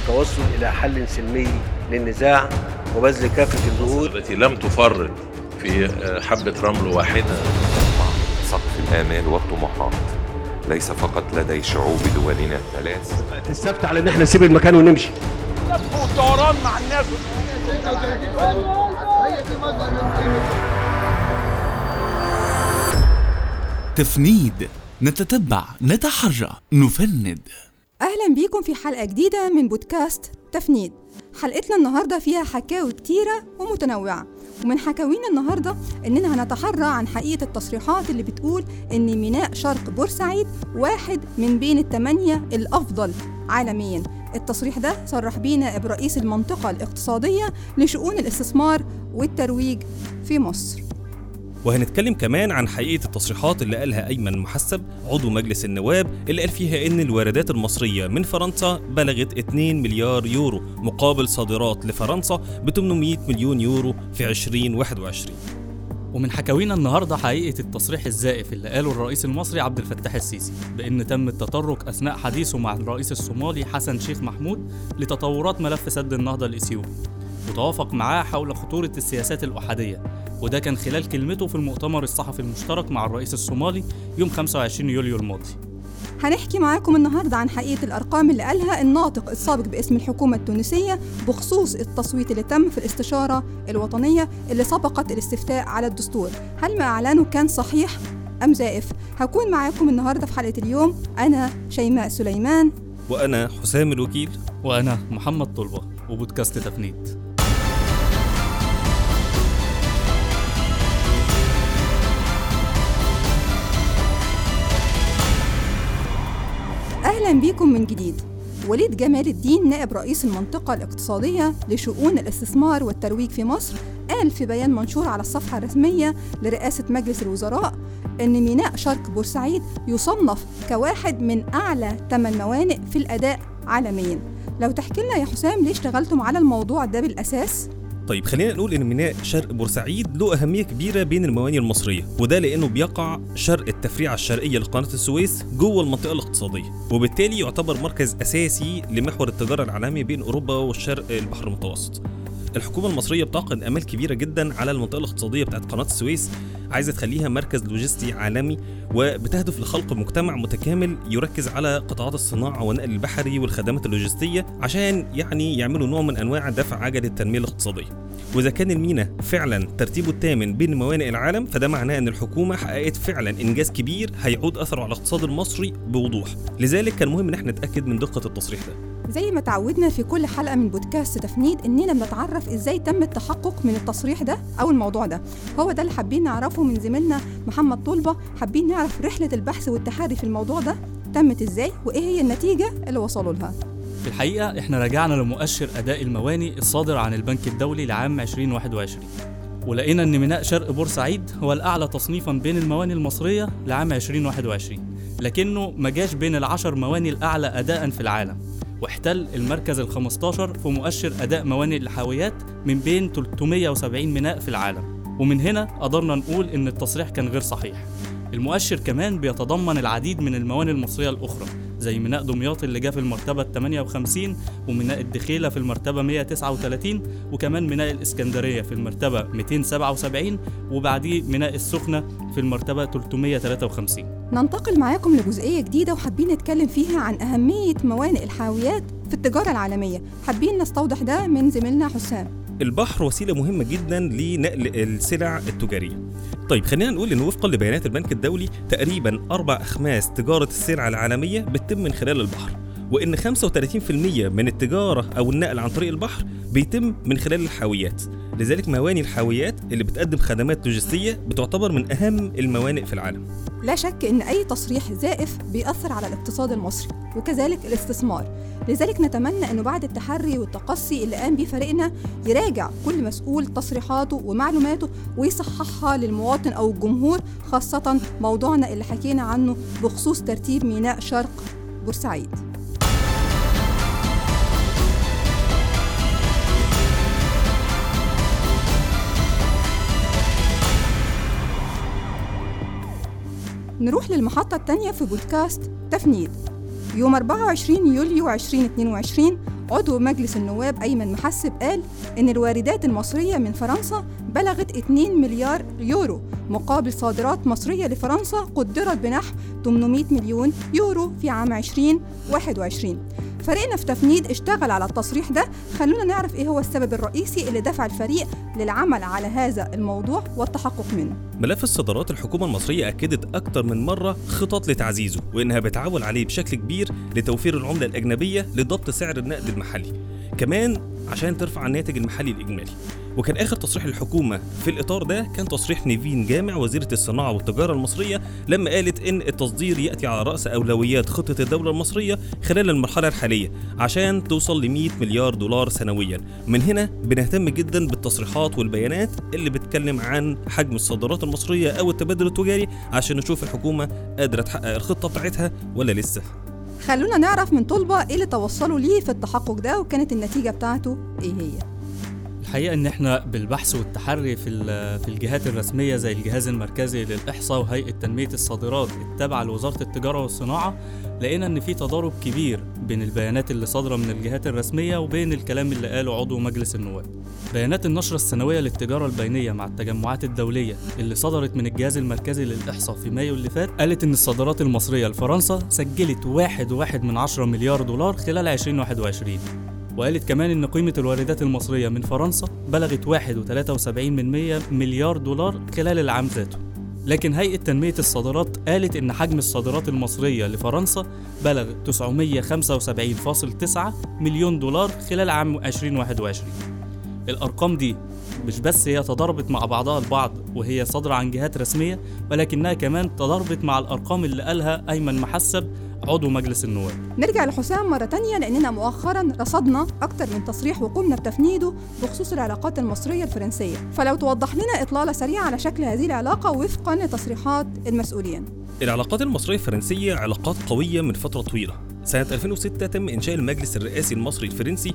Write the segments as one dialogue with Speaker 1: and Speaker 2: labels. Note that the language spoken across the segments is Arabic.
Speaker 1: والتوصل إلى حل سلمي للنزاع وبذل كافة الجهود.
Speaker 2: التي لم تفرط في حبة رمل واحدة.
Speaker 3: سقف الآمال والطموحات ليس فقط لدي شعوب دولنا الثلاث.
Speaker 1: السبت على إن إحنا نسيب المكان ونمشي.
Speaker 4: مع الناس
Speaker 5: تفنيد نتتبع نتحرى نفند.
Speaker 6: أهلا بيكم في حلقة جديدة من بودكاست تفنيد. حلقتنا النهاردة فيها حكاوي كتيرة ومتنوعة. ومن حكاوينا النهاردة إننا هنتحرى عن حقيقة التصريحات اللي بتقول إن ميناء شرق بورسعيد واحد من بين الثمانية الأفضل عالميا. التصريح ده صرح بيه نائب رئيس المنطقة الاقتصادية لشؤون الاستثمار والترويج في مصر.
Speaker 7: وهنتكلم كمان عن حقيقة التصريحات اللي قالها أيمن محسب عضو مجلس النواب اللي قال فيها إن الواردات المصرية من فرنسا بلغت 2 مليار يورو مقابل صادرات لفرنسا ب 800 مليون يورو في 2021
Speaker 8: ومن حكاوينا النهارده حقيقة التصريح الزائف اللي قاله الرئيس المصري عبد الفتاح السيسي بإن تم التطرق أثناء حديثه مع الرئيس الصومالي حسن شيخ محمود لتطورات ملف سد النهضة الاثيوبي وتوافق معاه حول خطورة السياسات الأحادية. وده كان خلال كلمته في المؤتمر الصحفي المشترك مع الرئيس الصومالي يوم 25 يوليو الماضي.
Speaker 6: هنحكي معاكم النهاردة عن حقيقة الأرقام اللي قالها الناطق السابق باسم الحكومة التونسية بخصوص التصويت اللي تم في الاستشارة الوطنية اللي سبقت الاستفتاء على الدستور. هل ما أعلنه كان صحيح أم زائف؟ هكون معاكم النهاردة في حلقة اليوم. أنا شيماء سليمان.
Speaker 7: وأنا حسام الوكيل.
Speaker 8: وأنا محمد طلبة. وبودكاست تفنيد.
Speaker 6: أهلا بيكم من جديد وليد جمال الدين نائب رئيس المنطقة الاقتصادية لشؤون الاستثمار والترويج في مصر قال في بيان منشور على الصفحة الرسمية لرئاسة مجلس الوزراء إن ميناء شرق بورسعيد يصنف كواحد من أعلى 8 موانئ في الأداء عالميا لو تحكي لنا يا حسام ليه اشتغلتم على الموضوع ده بالأساس؟
Speaker 7: طيب خلينا نقول إن ميناء شرق بورسعيد له أهمية كبيرة بين الموانئ المصرية وده لأنه بيقع شرق التفريعة الشرقية لقناة السويس جوه المنطقة الاقتصادية وبالتالي يعتبر مركز أساسي لمحور التجارة العالمي بين أوروبا والشرق البحر المتوسط. الحكومة المصرية بتعقد آمال كبيرة جدا على المنطقة الاقتصادية بتاعت قناة السويس عايزة تخليها مركز لوجستي عالمي وبتهدف لخلق مجتمع متكامل يركز على قطاعات الصناعة والنقل البحري والخدمات اللوجستية عشان يعني يعملوا نوع من أنواع دفع عجلة التنمية الاقتصادية. وإذا كان المينا فعلا ترتيبه الثامن بين موانئ العالم فده معناه أن الحكومة حققت فعلا إنجاز كبير هيعود أثره على الاقتصاد المصري بوضوح. لذلك كان مهم إن إحنا نتأكد من دقة التصريح ده.
Speaker 6: زي ما تعودنا في كل حلقة من بودكاست تفنيد إننا بنتعرف إزاي تم التحقق من التصريح ده أو الموضوع ده. هو ده اللي حابين نعرفه من زميلنا محمد طلبة. حابين نعرف رحلة البحث والتحري في الموضوع ده تمت إزاي وإيه هي النتيجة اللي وصلوا لها.
Speaker 8: في الحقيقة إحنا رجعنا لمؤشر أداء الموانئ الصادر عن البنك الدولي لعام 2021 ولقينا إن ميناء شرق بورسعيد هو الأعلى تصنيفا بين الموانئ المصرية لعام 2021 لكنه ما جاش بين العشر موانئ الأعلى اداء في العالم. واحتل المركز ال 15 في مؤشر أداء موانئ الحاويات من بين 370 ميناء في العالم. ومن هنا قدرنا نقول إن التصريح كان غير صحيح. المؤشر كمان بيتضمن العديد من الموانئ المصرية الأخرى. زي ميناء دمياط اللي جه في المرتبة 58 وميناء الدخيلة في المرتبة 139 وكمان ميناء الإسكندرية في المرتبة 277 وبعديه ميناء السخنة في المرتبة 353
Speaker 6: ننتقل معاكم لجزئية جديدة وحابين نتكلم فيها عن أهمية موانئ الحاويات في التجارة العالمية. حابين نستوضح ده من زميلنا حسام.
Speaker 7: البحر وسيلة مهمة جدا لنقل السلع التجارية. طيب خلينا نقول إن وفقا لبيانات البنك الدولي تقريبا أربع اخماس تجارة السلع العالمية بتتم من خلال البحر. وإن 35% من التجارة أو النقل عن طريق البحر بيتم من خلال الحاويات. لذلك موانئ الحاويات اللي بتقدم خدمات لوجستية بتعتبر من أهم الموانئ في العالم.
Speaker 6: لا شك إن أي تصريح زائف بيأثر على الاقتصاد المصري وكذلك الاستثمار لذلك نتمنى أنه بعد التحري والتقصي اللي قام بيه فريقنا يراجع كل مسؤول تصريحاته ومعلوماته ويصححها للمواطن أو الجمهور خاصة موضوعنا اللي حكينا عنه بخصوص ترتيب ميناء شرق بورسعيد. نروح للمحطة التانية في بودكاست تفنيد. يوم 24 يوليو 2022 عضو مجلس النواب أيمن محسب قال إن الواردات المصرية من فرنسا بلغت 2 مليار يورو مقابل صادرات مصرية لفرنسا قدرت بنحو 800 مليون يورو في عام 2021 فريقنا في تفنيد اشتغل على التصريح ده. خلونا نعرف إيه هو السبب الرئيسي اللي دفع الفريق للعمل على هذا الموضوع والتحقق منه.
Speaker 7: ملف الصادرات الحكومة المصرية أكدت أكتر من مرة خطط لتعزيزه وإنها بتعول عليه بشكل كبير لتوفير العملة الأجنبية لضبط سعر النقد المحلي. كمان عشان ترفع الناتج المحلي الإجمالي. وكان آخر تصريح للحكومة في الإطار ده كان تصريح نيفين جامع وزيرة الصناعة والتجارة المصرية لما قالت إن التصدير يأتي على رأس أولويات خطة الدولة المصرية خلال المرحلة الحالية عشان توصل ل 100 مليار دولار سنويا. من هنا بنهتم جدا بالتصريحات والبيانات اللي بتتكلم عن حجم الصادرات المصرية أو التبادل التجاري عشان نشوف الحكومة قادرة تحقق الخطة بتاعتها ولا لسه.
Speaker 6: خلونا نعرف من طلبة إيه اللي توصلوا ليه في التحقق ده وكانت النتيجة بتاعته إيه هي.
Speaker 8: الحقيقة إن إحنا بالبحث والتحري في في الجهات الرسمية زي الجهاز المركزي للإحصاء وهيئة تنمية الصادرات التابعة لوزارة التجارة والصناعة لقينا إن في تضارب كبير بين البيانات اللي صادرة من الجهات الرسمية وبين الكلام اللي قاله عضو مجلس النواب. بيانات النشرة السنوية للتجارة البينية مع التجمعات الدولية اللي صدرت من الجهاز المركزي للإحصاء في مايو اللي فات قالت إن الصادرات المصرية لفرنسا سجلت واحد واحد من عشرة مليار دولار خلال 2021 وقالت كمان إن قيمة الواردات المصرية من فرنسا بلغت 1.73 من 100 مليار دولار خلال العام ذاته. لكن هيئة تنمية الصادرات قالت إن حجم الصادرات المصرية لفرنسا بلغ 975.9 مليون دولار خلال عام 2021 الأرقام دي مش بس هي تضاربت مع بعضها البعض وهي صادرة عن جهات رسمية ولكنها كمان تضاربت مع الأرقام اللي قالها أيمن محسب عضو مجلس النواب.
Speaker 6: نرجع لحسام مرة تانية لأننا مؤخرا رصدنا أكتر من تصريح وقمنا بتفنيده بخصوص العلاقات المصرية الفرنسية. فلو توضح لنا إطلالة سريعة على شكل هذه العلاقة وفقا لتصريحات المسؤولين.
Speaker 7: العلاقات المصرية الفرنسية علاقات قوية من فترة طويلة. سنة 2006 تم إنشاء المجلس الرئاسي المصري الفرنسي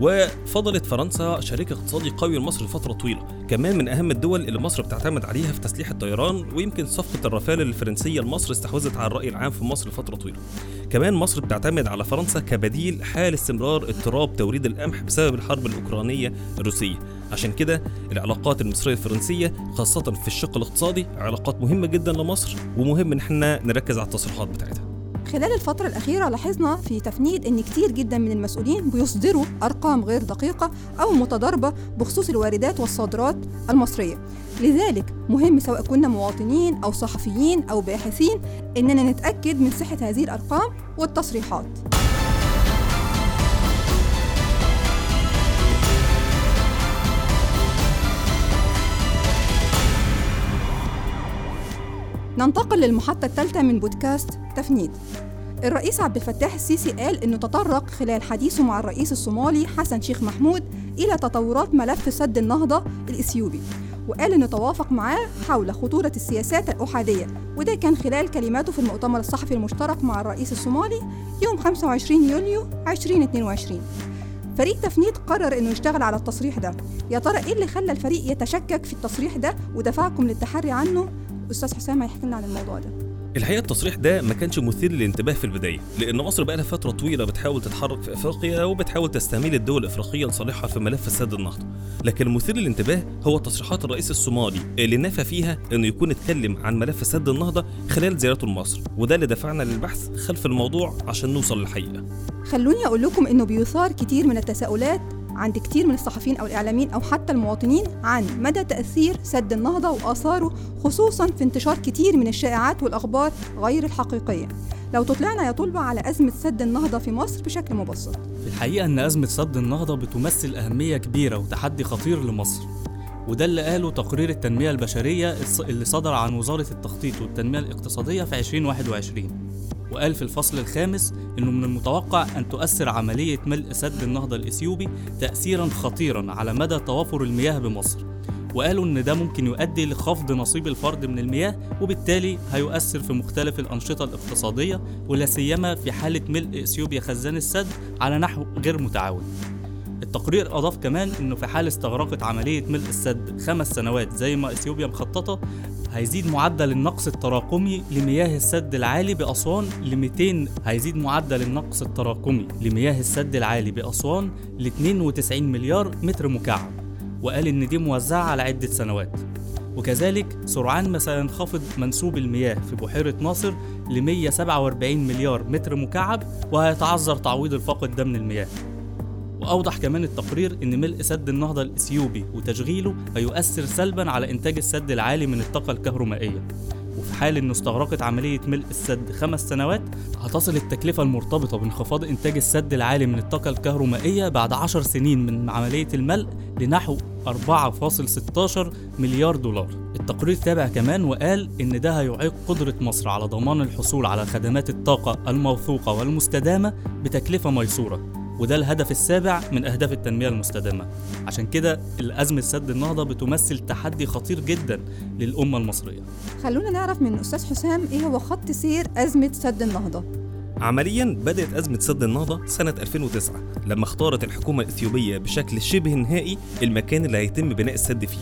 Speaker 7: وفضلت فرنسا شريك اقتصادي قوي لمصر لفترة طويلة. كمان من أهم الدول اللي مصر بتعتمد عليها في تسليح الطيران ويمكن صفقة الرافال الفرنسية لمصر استحوذت على الرأي العام في مصر لفترة طويلة. كمان مصر بتعتمد على فرنسا كبديل حال استمرار اضطراب توريد القمح بسبب الحرب الأوكرانية الروسية. عشان كده العلاقات المصرية الفرنسية خاصة في الشق الاقتصادي علاقات مهمة جدا لمصر ومهم إن إحنا نركز على التصريحات بتاعتها.
Speaker 6: خلال الفترة الأخيرة لاحظنا في تفنيد إن كتير جدا من المسؤولين بيصدروا أرقام غير دقيقة أو متضاربة بخصوص الواردات والصادرات المصرية. لذلك مهم سواء كنا مواطنين أو صحفيين أو باحثين إننا نتأكد من صحة هذه الأرقام والتصريحات. ننتقل للمحطة الثالثة من بودكاست تفنيد. الرئيس عبد الفتاح السيسي قال إنه تطرق خلال حديثه مع الرئيس الصومالي حسن شيخ محمود إلى تطورات ملف سد النهضة الإثيوبي وقال إنه توافق معاه حول خطورة السياسات الأحادية وده كان خلال كلماته في المؤتمر الصحفي المشترك مع الرئيس الصومالي يوم 25 يوليو 2022 فريق تفنيد قرر إنه يشتغل على التصريح ده. يا ترى إيه اللي خلى الفريق يتشكك في التصريح ده؟ ودفعكم للتحري عنه؟ أستاذ حسام هيحكي لنا عن الموضوع ده.
Speaker 7: الحقيقة التصريح ده ما كانش مثير للانتباه في البداية لأن مصر بقى لها فترة طويلة بتحاول تتحرك في إفريقيا وبتحاول تستعمل الدول الإفريقية لصالحها في ملف سد النهضة. لكن المثير للانتباه هو تصريحات الرئيس الصومالي اللي نفى فيها إنه يكون اتكلم عن ملف سد النهضة خلال زيارته لمصر وده اللي دفعنا للبحث خلف الموضوع عشان نوصل للحقيقة.
Speaker 6: خلوني أقول لكم إنه بيثار كتير من التساؤلات عند كتير من الصحفيين أو الإعلاميين أو حتى المواطنين عن مدى تأثير سد النهضة وآثاره خصوصا في انتشار كتير من الشائعات والأخبار غير الحقيقية. لو تطلعنا يا طلبة على أزمة سد النهضة في مصر بشكل مبسط.
Speaker 8: الحقيقة إن أزمة سد النهضة بتمثل أهمية كبيرة وتحدي خطير لمصر وده اللي قاله تقرير التنمية البشرية اللي صدر عن وزارة التخطيط والتنمية الاقتصادية في 2021 وقال في الفصل الخامس إنه من المتوقع أن تؤثر عملية ملء سد النهضة الإثيوبي تأثيرا خطيرا على مدى توافر المياه بمصر. وقالوا إن ده ممكن يؤدي لخفض نصيب الفرد من المياه وبالتالي هيؤثر في مختلف الأنشطة الاقتصادية ولا سيما في حالة ملء إثيوبيا خزان السد على نحو غير متعاون. التقرير أضاف كمان إنه في حال استغرقت عملية ملء السد خمس سنوات زي ما إثيوبيا مخططة هيزيد معدل النقص التراكمي لمياه السد العالي بأسوان ل 200 هيزيد معدل النقص التراكمي لمياه السد العالي بأسوان ل 92 مليار متر مكعب. وقال إن دي موزعة على عدة سنوات. وكذلك سرعان ما سينخفض منسوب المياه في بحيرة ناصر ل 147 مليار متر مكعب وهيتعذر تعويض الفاقد ده من المياه. وأوضح كمان التقرير إن ملء سد النهضة الإثيوبي وتشغيله هيؤثر سلبا على إنتاج السد العالي من الطاقة الكهرومائية. وفي حال إنه استغرقت عملية ملء السد خمس سنوات هتصل التكلفة المرتبطة بانخفاض إنتاج السد العالي من الطاقة الكهرومائية بعد عشر سنين من عملية الملء لنحو 4.16 مليار دولار. التقرير تابع كمان وقال إن ده هيعيق قدرة مصر على ضمان الحصول على خدمات الطاقة الموثوقة والمستدامة بتكلفة ميسورة. وده الهدف السابع من أهداف التنمية المستدامة. عشان كده الأزمة سد النهضة بتمثل تحدي خطير جدا للأمة المصرية.
Speaker 6: خلونا نعرف من الأستاذ حسام إيه هو خط سير أزمة سد النهضة؟
Speaker 7: عمليا بدأت أزمة سد النهضة سنة 2009 لما اختارت الحكومة الإثيوبية بشكل شبه نهائي المكان اللي هيتم بناء السد فيه.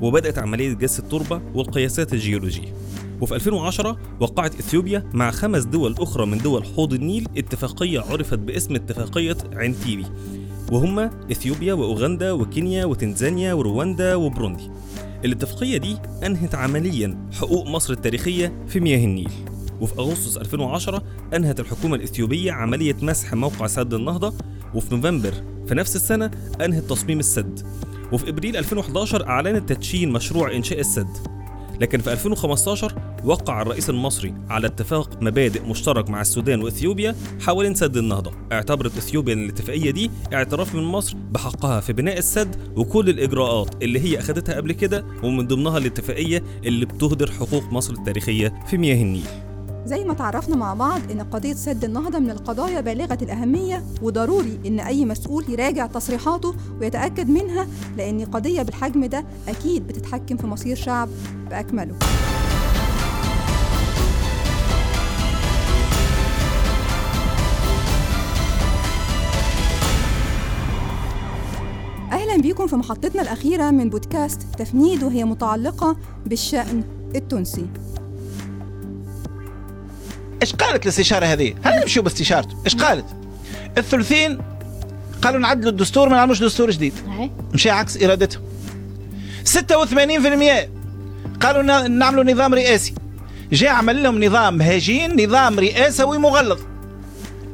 Speaker 7: وبدأت عملية جس التربة والقياسات الجيولوجية. وفي 2010 وقعت إثيوبيا مع خمس دول أخرى من دول حوض النيل اتفاقية عرفت باسم اتفاقية عنتيبي. وهما إثيوبيا وأوغندا وكينيا وتنزانيا ورواندا وبروندي. الاتفاقية دي أنهت عمليا حقوق مصر التاريخية في مياه النيل. وفي أغسطس 2010 أنهت الحكومة الإثيوبية عملية مسح موقع سد النهضة. وفي نوفمبر في نفس السنة أنهت تصميم السد. وفي إبريل 2011 أعلنت تدشين مشروع إنشاء السد لكن في 2015 وقع الرئيس المصري على اتفاق مبادئ مشترك مع السودان وإثيوبيا حوالين سد النهضة، اعتبرت إثيوبيا ان الاتفاقية دي اعتراف من مصر بحقها في بناء السد وكل الإجراءات اللي هي أخذتها قبل كده ومن ضمنها الاتفاقية اللي بتهدر حقوق مصر التاريخية في مياه النيل.
Speaker 6: زي ما تعرفنا مع بعض إن قضية سد النهضة من القضايا بالغة الأهمية وضروري إن أي مسؤول يراجع تصريحاته ويتأكد منها لأن قضية بالحجم ده أكيد بتتحكم في مصير شعب بأكمله. أهلا بيكم في محطتنا الأخيرة من بودكاست تفنيد وهي متعلقة بالشأن التونسي.
Speaker 9: إيش قالت الاستشارة هذه؟ هل نمشوا باستشارته؟ إيش قالت؟ الثلثين قالوا نعدلوا الدستور ما نعملوش دستور جديد مشي عكس إرادتهم 86% قالوا نعملوا نظام رئاسي جاء عمل لهم نظام هجين نظام رئاسوي مغلظ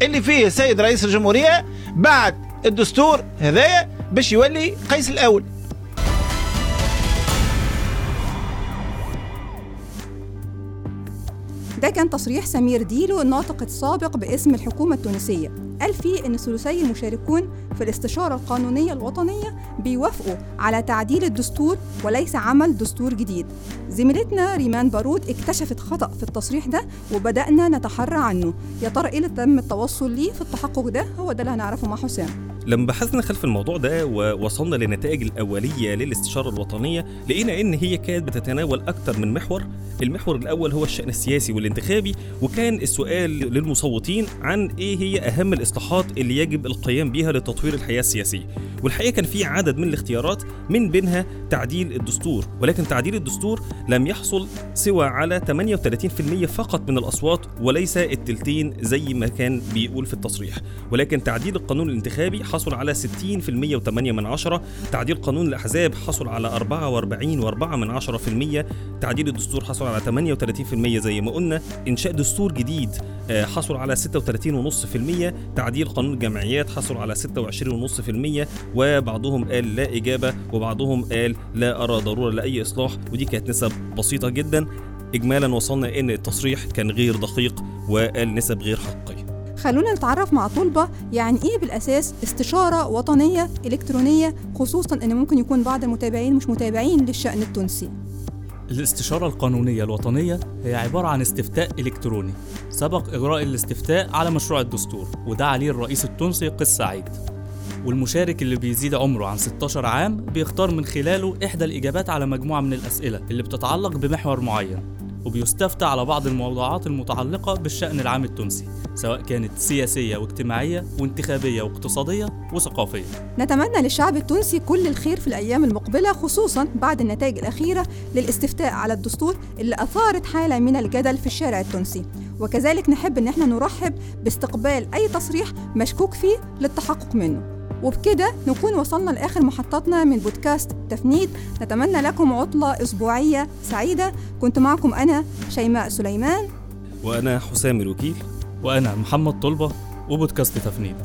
Speaker 9: اللي فيه السيد رئيس الجمهورية بعد الدستور هذايا باش يولي قيس الأول
Speaker 6: ده كان تصريح سمير ديلو الناطق السابق باسم الحكومة التونسية. قال فيه إن ثلثي المشاركون في الاستشارة القانونية الوطنية بيوافقوا على تعديل الدستور وليس عمل دستور جديد. زميلتنا ريمان بارود اكتشفت خطأ في التصريح ده وبدأنا نتحرى عنه. يا ترى إيه اللي تم التوصل ليه في التحقق ده؟ هو ده اللي هنعرفه مع حسام.
Speaker 7: لما بحثنا خلف الموضوع ده ووصلنا للنتائج الأولية للاستشارة الوطنية لقينا إن هي كانت بتتناول أكتر من محور. المحور الأول هو الشأن السياسي والانتخابي وكان السؤال للمصوتين عن إيه هي أهم الإصلاحات اللي يجب القيام بها لتطوير الحياة السياسية. والحقيقة كان في عدد من الاختيارات من بينها تعديل الدستور ولكن تعديل الدستور لم يحصل سوى على 38% فقط من الأصوات وليس التلتين زي ما كان بيقول في التصريح. ولكن تعديل القانون الانتخابي حصل على 60% و8 من عشرة تعديل قانون الأحزاب حصل على 44 و4 من عشرة في المية تعديل الدستور حصل على 38% زي ما قلنا إنشاء دستور جديد آه، حصل على 36.5% تعديل قانون الجمعيات حصل على 26.5% وبعضهم قال لا إجابة وبعضهم قال لا أرى ضرورة لأي إصلاح. ودي كانت نسب بسيطة جدا. إجمالا وصلنا إن التصريح كان غير دقيق وقال نسب غير حقيقية.
Speaker 6: خلونا نتعرف مع طلبة يعني إيه بالأساس استشارة وطنية إلكترونية خصوصا إن ممكن يكون بعض المتابعين مش متابعين للشأن التونسي؟
Speaker 8: الاستشارة القانونية الوطنية هي عبارة عن استفتاء إلكتروني. سبق إجراء الاستفتاء على مشروع الدستور وده عليه الرئيس التونسي قيس سعيد. والمشارك اللي بيزيد عمره عن 16 عام بيختار من خلاله إحدى الإجابات على مجموعة من الأسئلة اللي بتتعلق بمحور معين وبيستفتى على بعض الموضوعات المتعلقة بالشأن العام التونسي سواء كانت سياسية واجتماعية وانتخابية واقتصادية وثقافية.
Speaker 6: نتمنى للشعب التونسي كل الخير في الأيام المقبلة خصوصا بعد النتائج الأخيرة للاستفتاء على الدستور اللي أثارت حالة من الجدل في الشارع التونسي. وكذلك نحب إن إحنا نرحب باستقبال أي تصريح مشكوك فيه للتحقق منه. وبكده نكون وصلنا لآخر محطاتنا من بودكاست تفنيد. نتمنى لكم عطلة أسبوعية سعيدة. كنت معكم أنا شيماء سليمان.
Speaker 7: وأنا حسام الوكيل.
Speaker 8: وأنا محمد طلبة وبودكاست تفنيد.